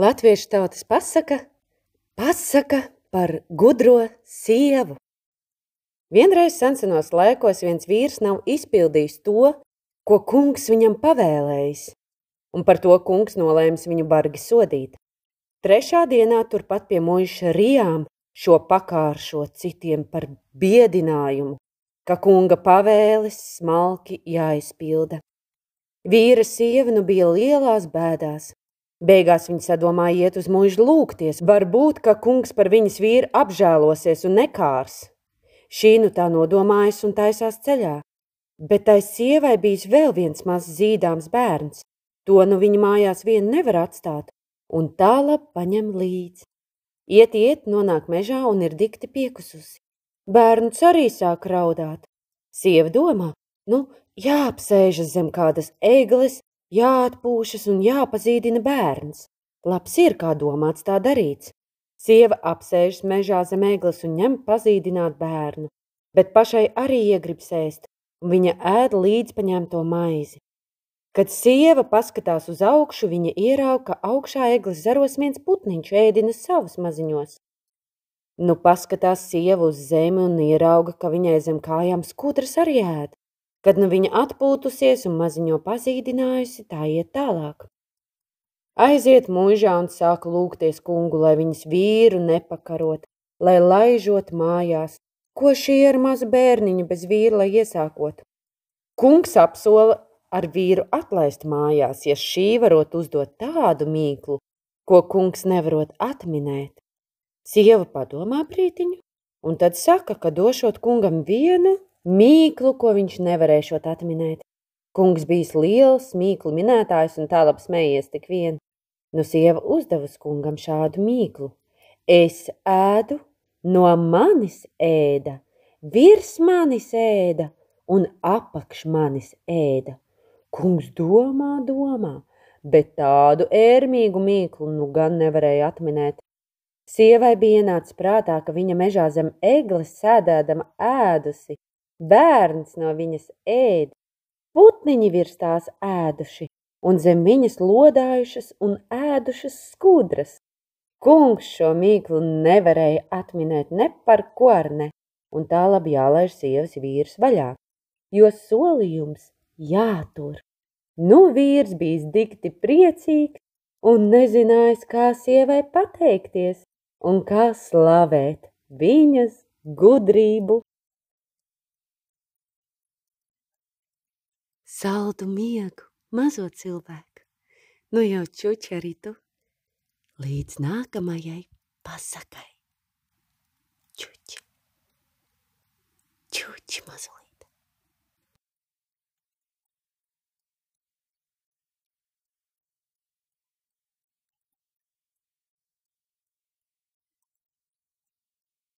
Latviešu tautas pasaka, pasaka par gudro sievu. Vienreiz sensenos laikos viens vīrs nav izpildījis to, ko kungs viņam pavēlējis, un par to kungs nolēms viņu bargi sodīt. Trešā dienā turpat pie muiša rijām šo pakāršo citiem par biedinājumu, ka kunga pavēles smalki jāizpilda. Vīra sieva nu bija lielās bēdās, Beigās viņa sadomāja iet uz mūžu lūgties, varbūt, ka kungs par viņas vīru apžēlosies un nekārs. Šī nu tā nodomājas un taisās ceļā, bet tai sievai bijis vēl viens mazs zīdāms bērns. To nu viņa mājās vien nevar atstāt, un tālāk paņem līdzi. Iet, iet, nonāk mežā un ir dikti piekususi. Bērns arī sāk raudāt. Sieva domā, nu, jāapsēžas zem kādas egles, Jāatpūšas un jāpazīdina bērns. Labs ir, kā domāts, tā darīts. Sieva apsēžas mežā zem eglis un ņem pazīdināt bērnu, bet pašai arī iegribas ēst, un viņa ēd līdz paņemto maizi. Kad sieva paskatās uz augšu, viņa ierauga, ka augšā eglis zaros viens putniņš ēdina savus maziņos. Nu paskatās sieva uz zemi un ierauga, ka viņai zem kājām skudras arī ēd. Kad nu viņa atpūtusies un maziņo pazīdinājusi, tā iet tālāk. Aiziet mūžā un sāk lūgties kungu, lai viņas vīru nepakarot, lai laižot mājās, ko šī ir maza bērniņa bez vīra, lai iesākot. Kungs apsola ar vīru atlaist mājās, ja šī varot uzdot tādu mīklu, ko kungs nevarot atminēt. Sieva padomā brītiņu, un tad saka, ka došot kungam vienu mīklu, ko viņš nevarēšot atminēt. Kungs bijis liels mīklu minētājs un tālāk smējies tik vien. Nu sieva uzdevusi kungam šādu mīklu. Es ēdu, no manis ēda, virs manis ēda un apakš manis ēda. Kungs domā, domā, bet tādu ērmīgu mīklu nu gan nevarēja atminēt. Sievai bija ienācis prātā, ka viņa mežā zem egles sēdēdama ēdusi Bērns no viņas ēd, putniņi virs tās ēduši, un zem viņas lodājušas un ēdušas skudras. Kungs šo mīklu nevarēja atminēt ne par ko ar ne, un tā labi jālaiž sievas vīrs vaļā, jo solījums jātur. Nu vīrs bijis dikti priecīgs un nezinājis, kā sievai pateikties un kā slavēt viņas gudrību. Saldu miegu, mazo cilvēku. Nu jau čuči arī tu. Līdz nākamajai pasakai. Čuči. Čuči mazo